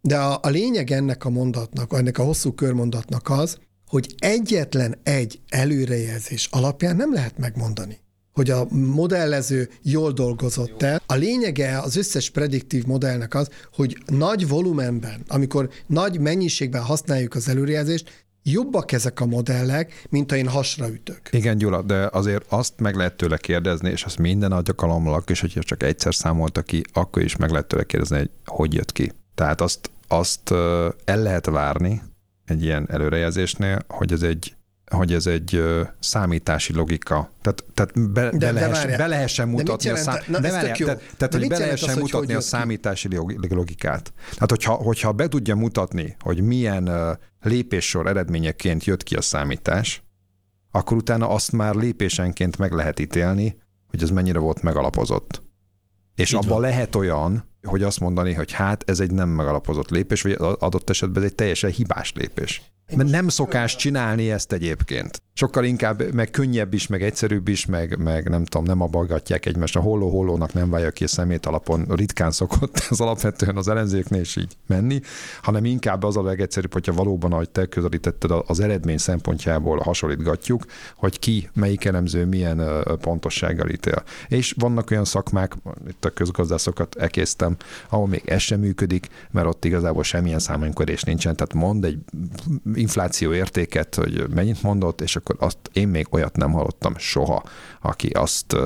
De a, a lényeg ennek a mondatnak, ennek a hosszú körmondatnak az, hogy egyetlen egy előrejelzés alapján nem lehet megmondani hogy a modellező jól dolgozott el. A lényege az összes prediktív modellnek az, hogy nagy volumenben, amikor nagy mennyiségben használjuk az előrejelzést, jobbak ezek a modellek, mint ha én hasra ütök. Igen, Gyula, de azért azt meg lehet tőle kérdezni, és azt minden alkalommal, és hogyha csak egyszer számolta ki, akkor is meg lehet tőle kérdezni, hogy hogy jött ki. Tehát azt, azt el lehet várni egy ilyen előrejelzésnél, hogy ez egy hogy ez egy ö, számítási logika. Tehát, tehát be, de, be, lehessen mutatni a szám... Na, de várjál, tehát, tehát hogy be lehessen az, mutatni hogy a számítási logikát. Tehát, hogyha, hogyha be tudja mutatni, hogy milyen ö, lépéssor eredményeként jött ki a számítás, akkor utána azt már lépésenként meg lehet ítélni, hogy ez mennyire volt megalapozott. És Így abban van. lehet olyan, hogy azt mondani, hogy hát ez egy nem megalapozott lépés, vagy adott esetben ez egy teljesen hibás lépés. Mert nem szokás csinálni ezt egyébként. Sokkal inkább, meg könnyebb is, meg egyszerűbb is, meg, meg nem tudom, nem abalgatják egymást. A holló-hollónak nem válja ki a szemét alapon. Ritkán szokott ez alapvetően az ellenzéknél is így menni, hanem inkább az a legegyszerűbb, hogyha valóban, ahogy te közelítetted, az eredmény szempontjából hasonlítgatjuk, hogy ki, melyik elemző milyen pontossággal ítél. És vannak olyan szakmák, itt a közgazdászokat ekésztem, ahol még ez sem működik, mert ott igazából semmilyen számolkodás nincsen. Tehát mond egy infláció értéket, hogy mennyit mondott, és akkor azt én még olyat nem hallottam soha, aki azt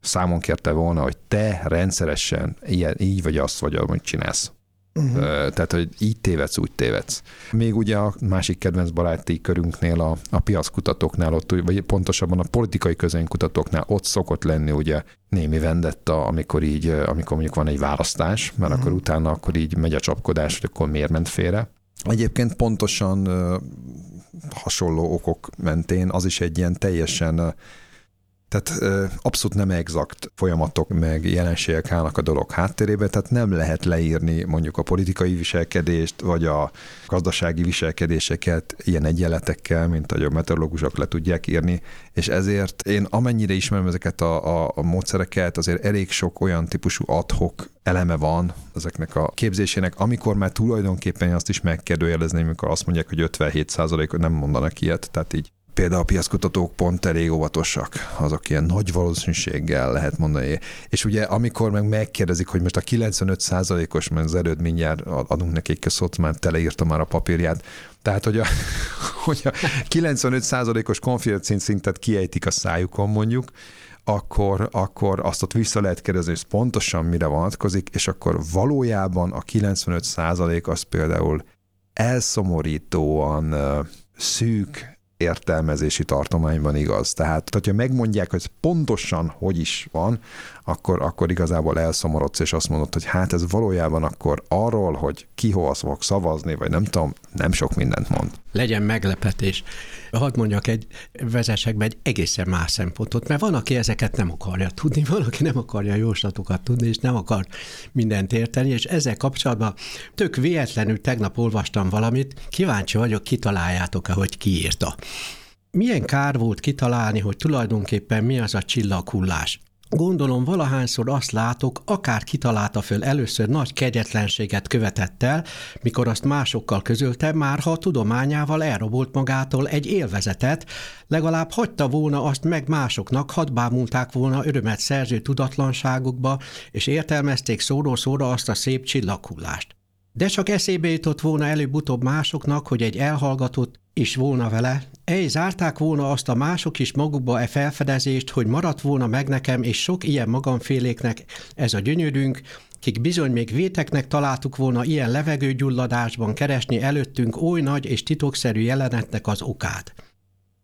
számon kérte volna, hogy te rendszeresen ilyen, így vagy azt vagy, amit csinálsz. Uh-huh. Tehát, hogy így tévedsz, úgy tévedsz. Még ugye a másik kedvenc baráti körünknél, a, a piackutatóknál, ott, vagy pontosabban a politikai közönkutatóknál ott szokott lenni ugye némi vendetta, amikor így, amikor mondjuk van egy választás, mert uh-huh. akkor utána akkor így megy a csapkodás, hogy akkor miért ment félre. Egyébként pontosan hasonló okok mentén az is egy ilyen teljesen tehát abszolút nem exakt folyamatok meg jelenségek állnak a dolog háttérébe, tehát nem lehet leírni mondjuk a politikai viselkedést, vagy a gazdasági viselkedéseket ilyen egyenletekkel, mint ahogy a meteorológusok le tudják írni, és ezért én amennyire ismerem ezeket a, a, a módszereket, azért elég sok olyan típusú adhok eleme van ezeknek a képzésének, amikor már tulajdonképpen azt is megkérdőjelezni, amikor azt mondják, hogy 57% nem mondanak ilyet, tehát így például a piackutatók pont elég óvatosak, azok ilyen nagy valószínűséggel lehet mondani. És ugye amikor meg megkérdezik, hogy most a 95% os mert az előtt mindjárt adunk nekik szót, már teleírta már a papírját, tehát, hogy a, hogy a 95% os konfidencián szintet kiejtik a szájukon mondjuk, akkor, akkor azt ott vissza lehet kérdezni, hogy pontosan mire vonatkozik, és akkor valójában a 95% az például elszomorítóan szűk értelmezési tartományban igaz. Tehát, hogyha megmondják, hogy pontosan hogy is van, akkor, akkor igazából elszomorodsz, és azt mondod, hogy hát ez valójában akkor arról, hogy ki hova fog szavazni, vagy nem tudom, nem sok mindent mond. Legyen meglepetés. Hadd mondjak egy, vezessek be egy egészen más szempontot, mert van, aki ezeket nem akarja tudni, van, aki nem akarja jóslatokat tudni, és nem akar mindent érteni, és ezzel kapcsolatban tök véletlenül tegnap olvastam valamit, kíváncsi vagyok, kitaláljátok-e, hogy ki írta. Milyen kár volt kitalálni, hogy tulajdonképpen mi az a csillaghullás? Gondolom valahányszor azt látok, akár kitalálta föl először nagy kegyetlenséget követett el, mikor azt másokkal közölte, már ha a tudományával elrobolt magától egy élvezetet, legalább hagyta volna azt meg másoknak, hadd bámulták volna örömet szerző tudatlanságukba, és értelmezték szóról-szóra azt a szép csillaghullást. De csak eszébe jutott volna előbb-utóbb másoknak, hogy egy elhallgatott is volna vele, ej zárták volna azt a mások is magukba e felfedezést, hogy maradt volna meg nekem és sok ilyen magamféléknek ez a gyönyörünk, kik bizony még véteknek találtuk volna ilyen levegőgyulladásban keresni előttünk oly nagy és titokszerű jelenetnek az okát.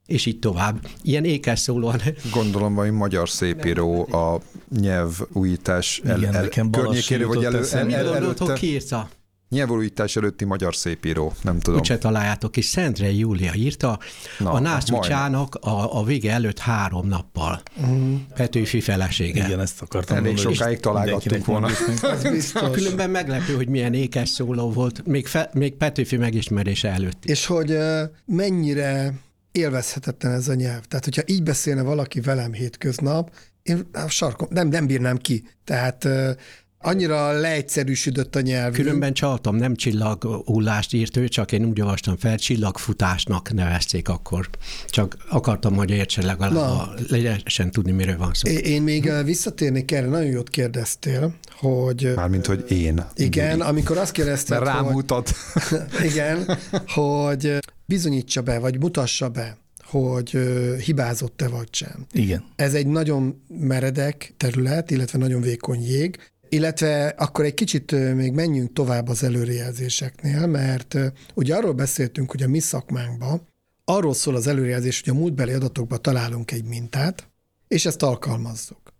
És így tovább. Ilyen ékes szólóan. Gondolom, hogy magyar szépíró a nyelvújítás el, Igen, el, környékéről, vagy elő, el, el, el, előtte. Ki írta? Nyelvújítás előtti magyar szépíró, nem tudom. Úgyse találjátok is, Szentrei Júlia írta, Na, a Nászúcsának a, a vége előtt három nappal. Uh-huh. Petőfi felesége. Igen, ezt akartam Elég mondani. sokáig találgattunk volna. Különben meglepő, hogy milyen ékes szóló volt, még, fe, még Petőfi megismerése előtt. És hogy mennyire élvezhetetlen ez a nyelv. Tehát, hogyha így beszélne valaki velem hétköznap, én a sarkom, nem, nem bírnám ki. Tehát annyira leegyszerűsödött a nyelv. Különben csaltam, nem csillaghullást írt ő, csak én úgy olvastam fel, csillagfutásnak nevezték akkor. Csak akartam, hogy értse legalább, lehessen tudni, miről van szó. Én még visszatérnék erre, nagyon jót kérdeztél, hogy... Mármint, hogy én. Igen, amikor azt kérdezted, Mert rámutat. Hogy, igen, hogy bizonyítsa be, vagy mutassa be, hogy hibázott-e vagy sem. Igen. Ez egy nagyon meredek terület, illetve nagyon vékony jég, illetve akkor egy kicsit még menjünk tovább az előrejelzéseknél, mert ugye arról beszéltünk, hogy a mi szakmánkban arról szól az előrejelzés, hogy a múltbeli adatokban találunk egy mintát, és ezt alkalmazzuk.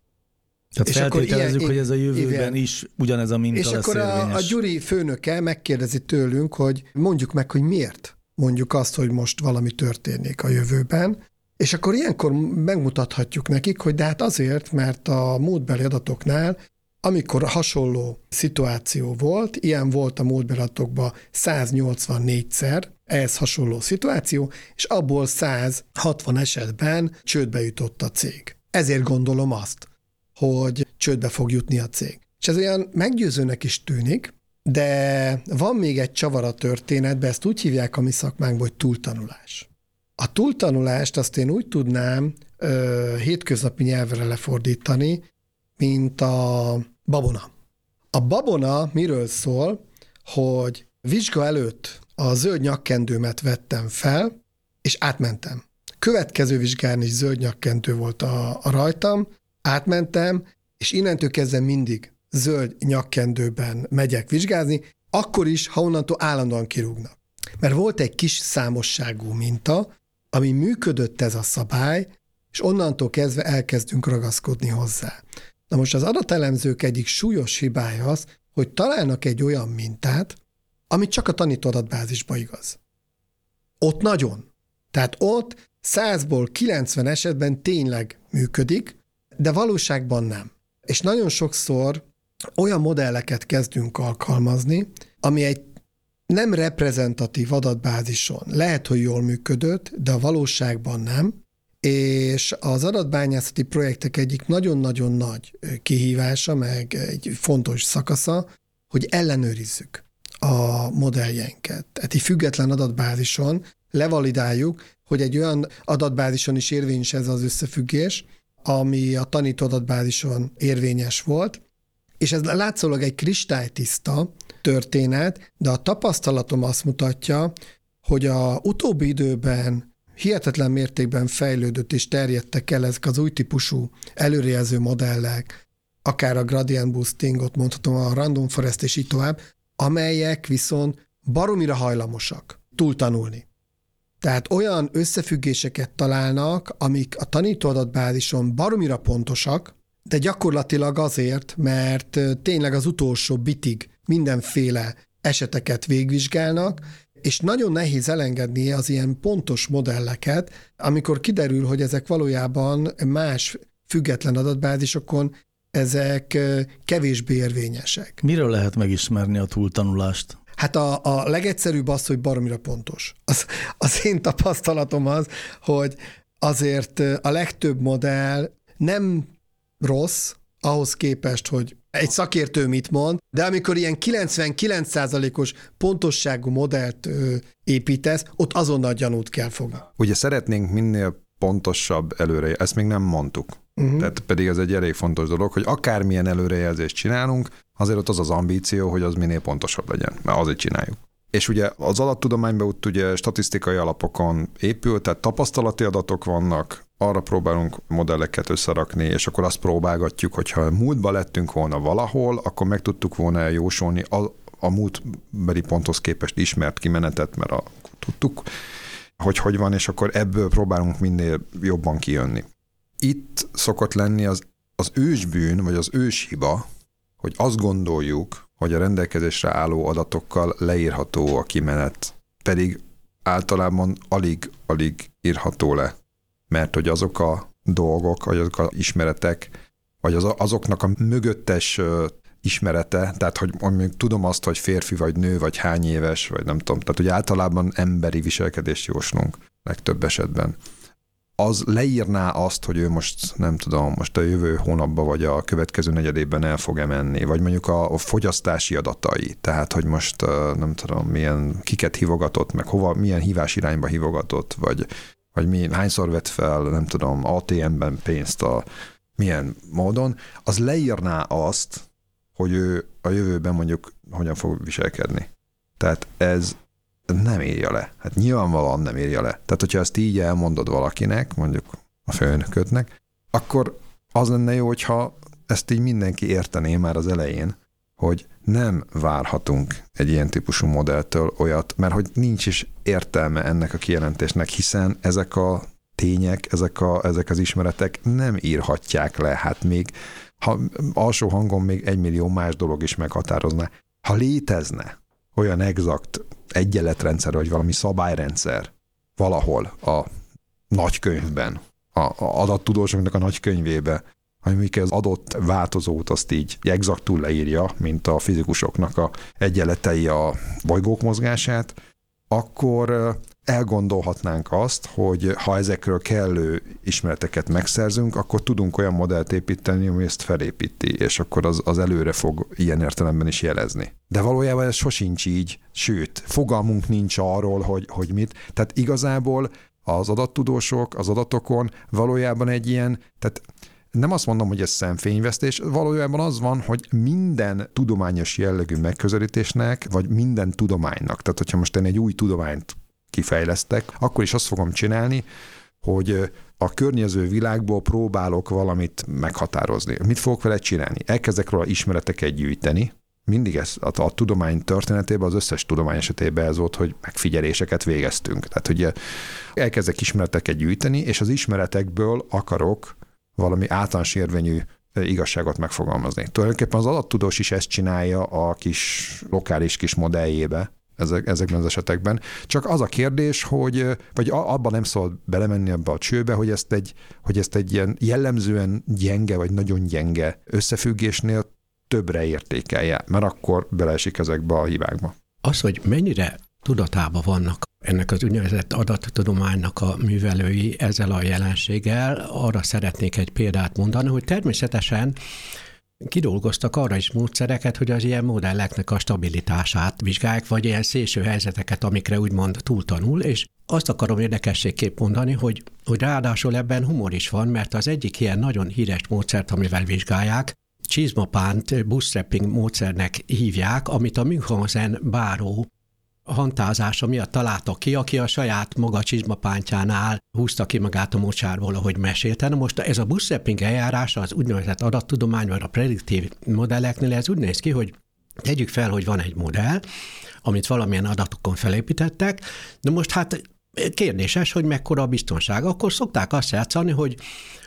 Tehát és feltételezzük, ilyen, hogy ez a jövőben igen. is ugyanez a minta És lesz akkor a, a Gyuri főnöke megkérdezi tőlünk, hogy mondjuk meg, hogy miért mondjuk azt, hogy most valami történik a jövőben, és akkor ilyenkor megmutathatjuk nekik, hogy de hát azért, mert a múltbeli adatoknál amikor hasonló szituáció volt, ilyen volt a múltbelatokban 184-szer, ehhez hasonló szituáció, és abból 160 esetben csődbe jutott a cég. Ezért gondolom azt, hogy csődbe fog jutni a cég. És ez olyan meggyőzőnek is tűnik, de van még egy csavar a történetben, ezt úgy hívják a mi szakmánkban, hogy túltanulás. A túltanulást azt én úgy tudnám ö, hétköznapi nyelvre lefordítani, mint a Babona. A babona miről szól, hogy vizsga előtt a zöld nyakkendőmet vettem fel, és átmentem. Következő vizsgán is zöld nyakkendő volt a, a rajtam, átmentem, és innentől kezdve mindig zöld nyakkendőben megyek vizsgázni, akkor is, ha onnantól állandóan kirúgnak. Mert volt egy kis számosságú minta, ami működött ez a szabály, és onnantól kezdve elkezdünk ragaszkodni hozzá. Na most az adatelemzők egyik súlyos hibája az, hogy találnak egy olyan mintát, ami csak a tanító adatbázisba igaz. Ott nagyon. Tehát ott 100-ból 90 esetben tényleg működik, de valóságban nem. És nagyon sokszor olyan modelleket kezdünk alkalmazni, ami egy nem reprezentatív adatbázison lehet, hogy jól működött, de a valóságban nem, és az adatbányászati projektek egyik nagyon-nagyon nagy kihívása, meg egy fontos szakasza, hogy ellenőrizzük a modelljeinket. Tehát egy független adatbázison levalidáljuk, hogy egy olyan adatbázison is érvényes ez az összefüggés, ami a tanító adatbázison érvényes volt, és ez látszólag egy kristálytiszta történet, de a tapasztalatom azt mutatja, hogy a utóbbi időben hihetetlen mértékben fejlődött és terjedtek el ezek az új típusú előrejelző modellek, akár a gradient boostingot mondhatom, a random forest és így tovább, amelyek viszont baromira hajlamosak túltanulni. Tehát olyan összefüggéseket találnak, amik a tanítóadatbázison baromira pontosak, de gyakorlatilag azért, mert tényleg az utolsó bitig mindenféle eseteket végvizsgálnak, és nagyon nehéz elengedni az ilyen pontos modelleket, amikor kiderül, hogy ezek valójában más független adatbázisokon ezek kevésbé érvényesek. Miről lehet megismerni a túltanulást? Hát a, a legegyszerűbb az, hogy baromira pontos. Az, az én tapasztalatom az, hogy azért a legtöbb modell nem rossz, ahhoz képest, hogy egy szakértő mit mond, de amikor ilyen 99%-os pontosságú modellt ö, építesz, ott azonnal gyanút kell fogni. Ugye szeretnénk minél pontosabb előre, ezt még nem mondtuk. Uh-huh. Tehát pedig ez egy elég fontos dolog, hogy akármilyen előrejelzést csinálunk, azért ott az az ambíció, hogy az minél pontosabb legyen, mert azért csináljuk. És ugye az adattudományban ott ugye statisztikai alapokon épül, tehát tapasztalati adatok vannak, arra próbálunk modelleket összerakni, és akkor azt próbálgatjuk, hogyha múltba lettünk volna valahol, akkor meg tudtuk volna jósolni a, a múltbeli ponthoz képest ismert kimenetet, mert a, tudtuk, hogy hogy van, és akkor ebből próbálunk minél jobban kijönni. Itt szokott lenni az, az ősbűn, vagy az őshiba, hogy azt gondoljuk, hogy a rendelkezésre álló adatokkal leírható a kimenet, pedig általában alig-alig írható le, mert hogy azok a dolgok, vagy azok a ismeretek, vagy az, azoknak a mögöttes ismerete, tehát hogy mondjuk tudom azt, hogy férfi vagy nő, vagy hány éves, vagy nem tudom, tehát hogy általában emberi viselkedést jóslunk legtöbb esetben. Az leírná azt, hogy ő most nem tudom, most a jövő hónapban vagy a következő negyedében el fog-e menni, vagy mondjuk a, a fogyasztási adatai, tehát hogy most nem tudom, milyen kiket hívogatott, meg hova, milyen hívás irányba hívogatott, vagy, vagy mi, hányszor vett fel, nem tudom, ATM-ben pénzt a milyen módon, az leírná azt, hogy ő a jövőben mondjuk hogyan fog viselkedni. Tehát ez nem írja le. Hát nyilvánvalóan nem írja le. Tehát, hogyha ezt így elmondod valakinek, mondjuk a főnökötnek, akkor az lenne jó, hogyha ezt így mindenki értené már az elején, hogy nem várhatunk egy ilyen típusú modelltől olyat, mert hogy nincs is értelme ennek a kijelentésnek, hiszen ezek a tények, ezek, a, ezek az ismeretek nem írhatják le, hát még ha alsó hangon még egy millió más dolog is meghatározna. Ha létezne olyan exakt egyenletrendszer, vagy valami szabályrendszer valahol a nagykönyvben, a, a adattudósoknak a nagykönyvébe, amik az adott változót azt így exaktul leírja, mint a fizikusoknak a egyenletei a bolygók mozgását, akkor elgondolhatnánk azt, hogy ha ezekről kellő ismereteket megszerzünk, akkor tudunk olyan modellt építeni, ami ezt felépíti, és akkor az, az előre fog ilyen értelemben is jelezni. De valójában ez sosincs így, sőt, fogalmunk nincs arról, hogy, hogy mit. Tehát igazából az adattudósok az adatokon valójában egy ilyen, tehát nem azt mondom, hogy ez szemfényvesztés, valójában az van, hogy minden tudományos jellegű megközelítésnek, vagy minden tudománynak, tehát hogyha most én egy új tudományt kifejlesztek, akkor is azt fogom csinálni, hogy a környező világból próbálok valamit meghatározni. Mit fogok vele csinálni? Elkezdek róla ismereteket gyűjteni, mindig ez a, a tudomány történetében, az összes tudomány esetében ez volt, hogy megfigyeléseket végeztünk. Tehát ugye elkezdek ismereteket gyűjteni, és az ismeretekből akarok valami általános érvényű igazságot megfogalmazni. Tulajdonképpen az adattudós is ezt csinálja a kis lokális kis modelljébe, ezek, ezekben az esetekben. Csak az a kérdés, hogy, vagy abban nem szabad belemenni abba a csőbe, hogy ezt egy, hogy ezt egy ilyen jellemzően gyenge, vagy nagyon gyenge összefüggésnél többre értékelje, mert akkor beleesik ezekbe a hibákba. Az, hogy mennyire tudatában vannak ennek az úgynevezett adattudománynak a művelői ezzel a jelenséggel, arra szeretnék egy példát mondani, hogy természetesen kidolgoztak arra is módszereket, hogy az ilyen modelleknek a stabilitását vizsgálják, vagy ilyen szélső helyzeteket, amikre úgymond túltanul, és azt akarom érdekességképp mondani, hogy, hogy ráadásul ebben humor is van, mert az egyik ilyen nagyon híres módszert, amivel vizsgálják, csizmapánt bootstrapping módszernek hívják, amit a Münchhausen báró hantázása miatt találta ki, aki a saját maga csizmapántjánál húzta ki magát a mocsárból, ahogy mesélte. Na most ez a bootstrapping eljárása az úgynevezett adattudomány, vagy a prediktív modelleknél ez úgy néz ki, hogy tegyük fel, hogy van egy modell, amit valamilyen adatokon felépítettek, de most hát kérdéses, hogy mekkora a biztonság. Akkor szokták azt játszani, hogy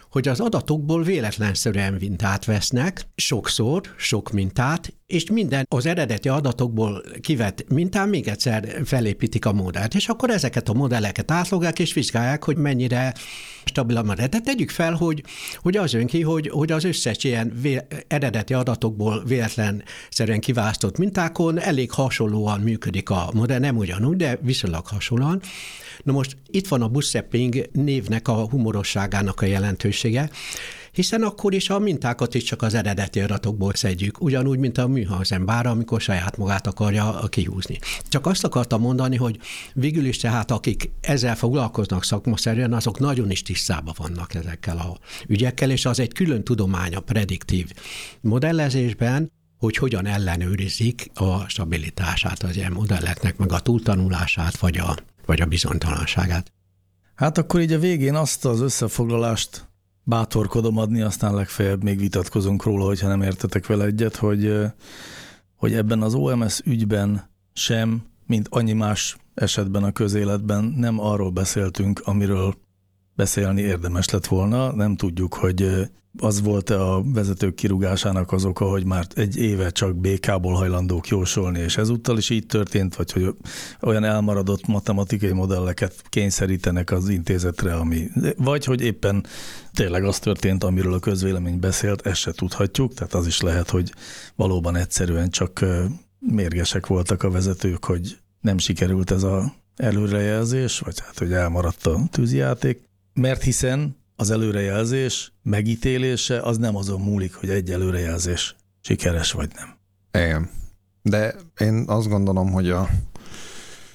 hogy az adatokból véletlenszerűen mintát vesznek, sokszor, sok mintát, és minden az eredeti adatokból kivett mintán még egyszer felépítik a modellt, és akkor ezeket a modelleket átlogják, és vizsgálják, hogy mennyire stabil a modell. Tehát tegyük fel, hogy, hogy az jön ki, hogy, hogy az összes ilyen vé, eredeti adatokból véletlenszerűen kiválasztott mintákon elég hasonlóan működik a modell, nem ugyanúgy, de viszonylag hasonlóan. Na most itt van a bootstrapping névnek a humorosságának a jelentősége, hiszen akkor is a mintákat is csak az eredeti adatokból szedjük, ugyanúgy, mint a műhangzembára, amikor saját magát akarja kihúzni. Csak azt akartam mondani, hogy végül is tehát akik ezzel foglalkoznak szakmaszerűen, azok nagyon is tisztában vannak ezekkel a ügyekkel, és az egy külön tudomány a prediktív modellezésben, hogy hogyan ellenőrizik a stabilitását az ilyen modelleknek, meg a túltanulását, vagy a vagy a bizonytalanságát. Hát akkor így a végén azt az összefoglalást bátorkodom adni, aztán legfeljebb még vitatkozunk róla, hogyha nem értetek vele egyet, hogy, hogy ebben az OMS ügyben sem, mint annyi más esetben a közéletben nem arról beszéltünk, amiről beszélni érdemes lett volna. Nem tudjuk, hogy az volt a vezetők kirúgásának az oka, hogy már egy éve csak BK-ból hajlandók jósolni, és ezúttal is így történt, vagy hogy olyan elmaradott matematikai modelleket kényszerítenek az intézetre, ami, vagy hogy éppen tényleg az történt, amiről a közvélemény beszélt, ezt se tudhatjuk, tehát az is lehet, hogy valóban egyszerűen csak mérgesek voltak a vezetők, hogy nem sikerült ez a előrejelzés, vagy hát, hogy elmaradt a tűzjáték, mert hiszen az előrejelzés megítélése az nem azon múlik, hogy egy előrejelzés sikeres vagy nem. Igen. De én azt gondolom, hogy a,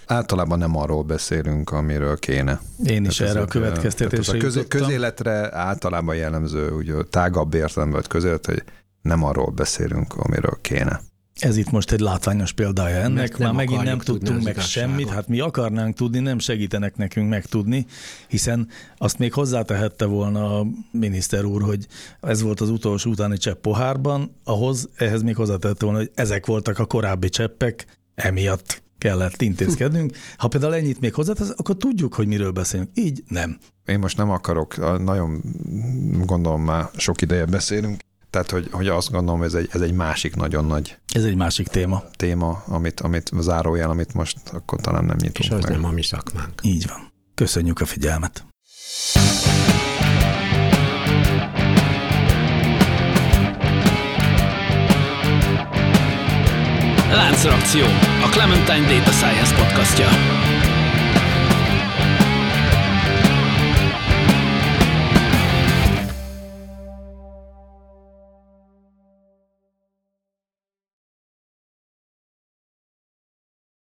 általában nem arról beszélünk, amiről kéne. Én is tehát erre a következtetésre a köz, közéletre általában jellemző, ugye tágabb értelemben közélet, hogy nem arról beszélünk, amiről kéne. Ez itt most egy látványos példája ennek, már megint nem tudtunk meg semmit, hát mi akarnánk tudni, nem segítenek nekünk megtudni, hiszen azt még hozzátehette volna a miniszter úr, hogy ez volt az utolsó utáni csepp pohárban, ahhoz ehhez még hozzátehette volna, hogy ezek voltak a korábbi cseppek, emiatt kellett intézkednünk. Ha például ennyit még hozzátesz, akkor tudjuk, hogy miről beszélünk. Így nem. Én most nem akarok, nagyon gondolom már sok ideje beszélünk, tehát, hogy, hogy azt gondolom, ez egy, ez egy másik nagyon nagy Ez egy másik téma. Téma, amit, amit zárójel, amit most akkor talán nem nyitunk És az meg. nem a mi szakmánk. Így van. Köszönjük a figyelmet. Láncreakció, a Clementine Data Science podcastja.